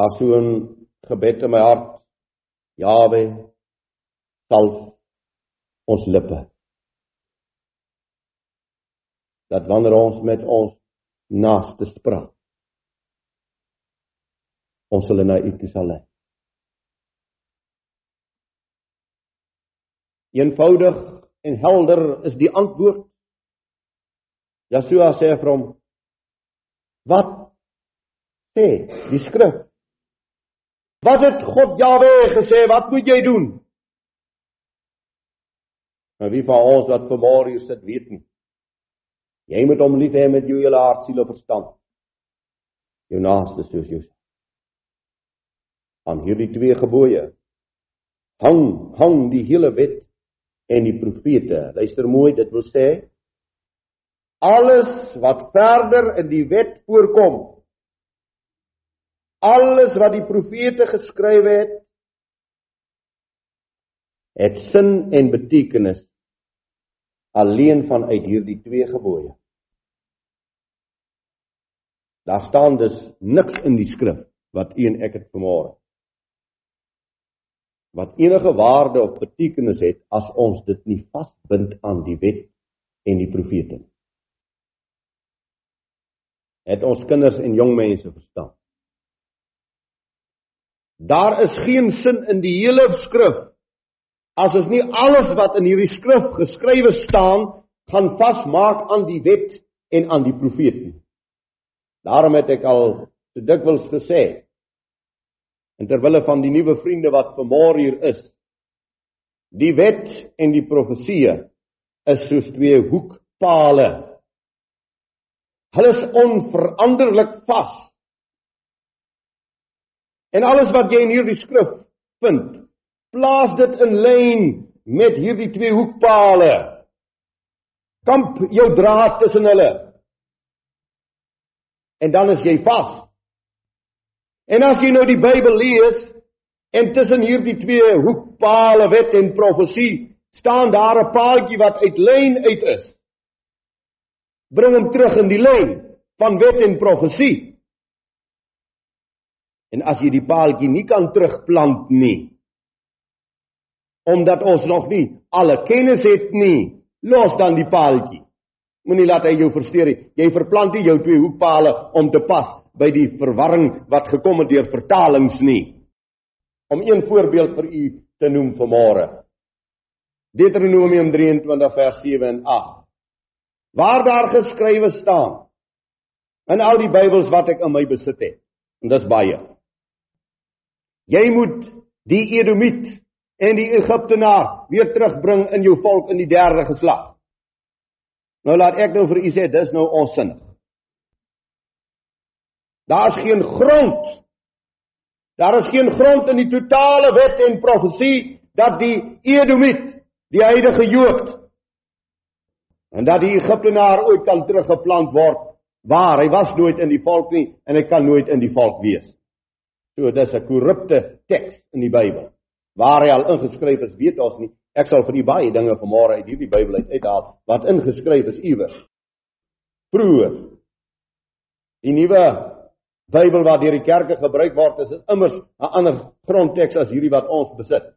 Daar so 'n gebed in my hart. Jawe, salf ons lippe. Dat wanneer ons met ons naaste praat, ons hulle na U toe sal lei. Eenvoudig en helder is die antwoord. Jesua sê vir hom: "Wat sê die skrif?" Wat het God Jawe gesê? Wat moet jy doen? Maar wie van ons wat vanmôre hier sit weet nie. Jy moet hom lief hê met jou hele hart, siel en verstand. Jou naaste soos jouself. Aan hierdie twee gebooie hang hang die hele wet en die profete. Luister mooi, dit wil sê alles wat verder in die wet voorkom alles wat die profete geskryf het het sin en betekenis alleen vanuit hierdie twee gebooie. Daar staan dus niks in die skrif wat u en ek het vanmôre wat enige waarde of betekenis het as ons dit nie vasbind aan die wet en die profete nie. Het ons kinders en jong mense verstaan? Daar is geen sin in die hele skrif as ons nie alles wat in hierdie skrif geskrywe staan gaan vasmaak aan die wet en aan die profeet nie. Daarom het ek al te dikwels gesê en terwille van die nuwe vriende wat vanmôre hier is, die wet en die profeseë is soos twee hoekpale. Hulle is onveranderlik vas En alles wat jy in hierdie skrif vind, plaas dit in lyn met hierdie twee hoekpale. Kamp jou draad tussen hulle. En dan is jy vas. En as jy nou die Bybel lees en tussen hierdie twee hoekpale wet en profesie staan daar 'n paaltjie wat uit lyn uit is. Bring hom terug in die lyn van wet en profesie. En as jy die paaltjie nie kan terugplant nie, omdat ons nog nie alle kennis het nie, los dan die paaltjie. Moenie laat hy jou versteur nie. Jy verplant nie jou twee hoekpale om te pas by die verwarring wat gekom het deur vertalings nie. Om een voorbeeld vir u te noem vanmôre. Deuteronomium 23 vers 7 en 8. Waar daar geskrywe staan in al die Bybels wat ek in my besit het. En dis baie. Jy moet die Edomiet en die Egiptenaar weer terugbring in jou volk in die derde geslag. Nou laat ek nou vir u sê dis nou onsinnig. Daar's geen grond. Daar is geen grond in die totale wet en profesie dat die Edomiet, die heilige Jood en dat die Egiptenaar ooit kan teruggeplant word waar hy was nooit in die volk nie en hy kan nooit in die volk wees. So dis 'n korrupte teks in die Bybel. Waar hy al ingeskryf is, weet ons nie. Ek sal vir u baie dinge vanmôre uit hierdie Bybel uit uithaal wat ingeskryf is iewers. Vroeger. Die nuwe Bybel wat deur die kerke gebruik word, is immers 'n ander grondteks as hierdie wat ons besit.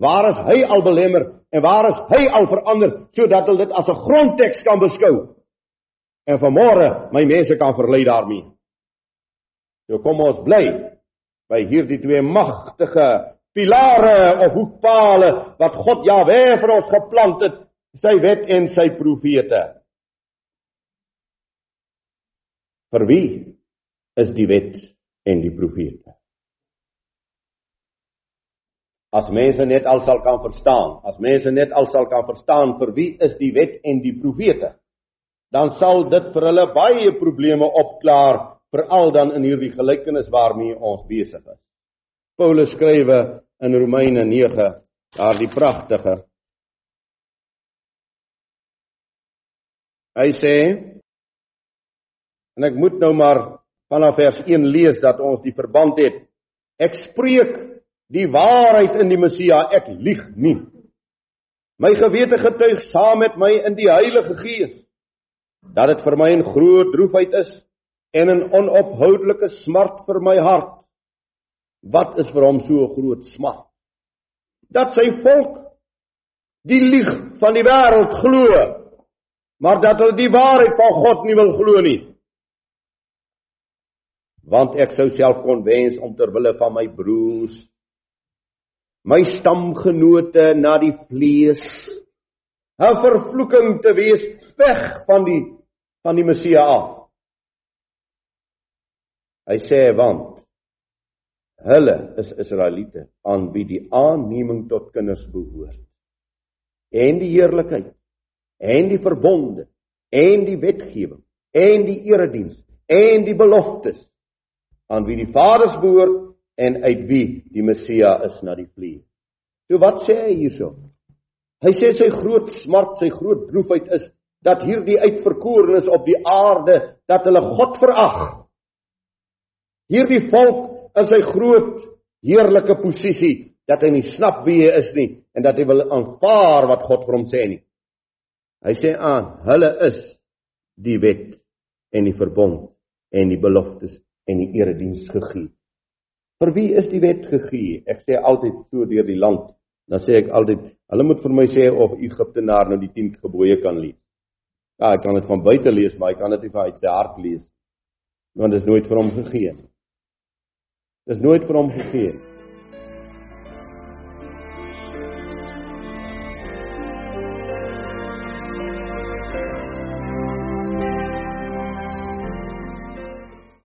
Waar is hy al belemmer en waar is hy al verander sodat hulle dit as 'n grondteks kan beskou? En vanmôre my mense kan verlei daarmee. So kom ons bly by hierdie twee magtige pilare of hoekpale wat God Jahwe vir ons geplant het, sy wet en sy profete. Vir wie is die wet en die profete? As mense net al sal kan verstaan, as mense net al sal kan verstaan vir wie is die wet en die profete, dan sal dit vir hulle baie probleme opklaar veral dan in hierdie gelykenis waarmee ons besig is. Paulus skrywe in Romeine 9 daardie pragtige Hy sê en ek moet nou maar vanaf vers 1 lees dat ons die verband het. Ek spreek die waarheid in die Messia, ek lieg nie. My gewete getuig saam met my in die Heilige Gees dat dit vir my 'n groot droefheid is en 'n onophoudelike smart vir my hart. Wat is vir hom so 'n groot smart? Dat sy volk die lieg van die wêreld glo, maar dat hulle die waarheid van God nie wil glo nie. Want ek sou self kon wens om ter wille van my broers my stamgenote na die vlees 'n vervloeking te wees weg van die van die Messia af. Hy sê want hulle is Israeliete aan wie die aanneming tot kinders behoort. En die heerlikheid en die verbonde en die wetgewing en die erediens en die beloftes aan wie die vaders behoort en uit wie die Messia is na die vlees. So wat sê hy hierso? Hy sê sy groot smart, sy groot droefheid is dat hierdie uitverkorenes op die aarde dat hulle God verag. Hierdie volk in sy groot heerlike posisie dat hy nie snap wie hy is nie en dat hy wil aanvaar wat God vir hom sê nie. Hy sê aan, hulle is die wet en die verbond en die beloftes en die erediens gegee. Vir wie is die wet gegee? Ek sê altyd so deur die land. Dan sê ek altyd, hulle moet vir my sê of Egiptenaar nou die 10 gebooie kan lees. Ja, ek kan dit van buite lees, maar ek kan dit nie van uit sy hart lees. Want dit is nooit vir hom gegee. Dit is nooit vir hom gegee.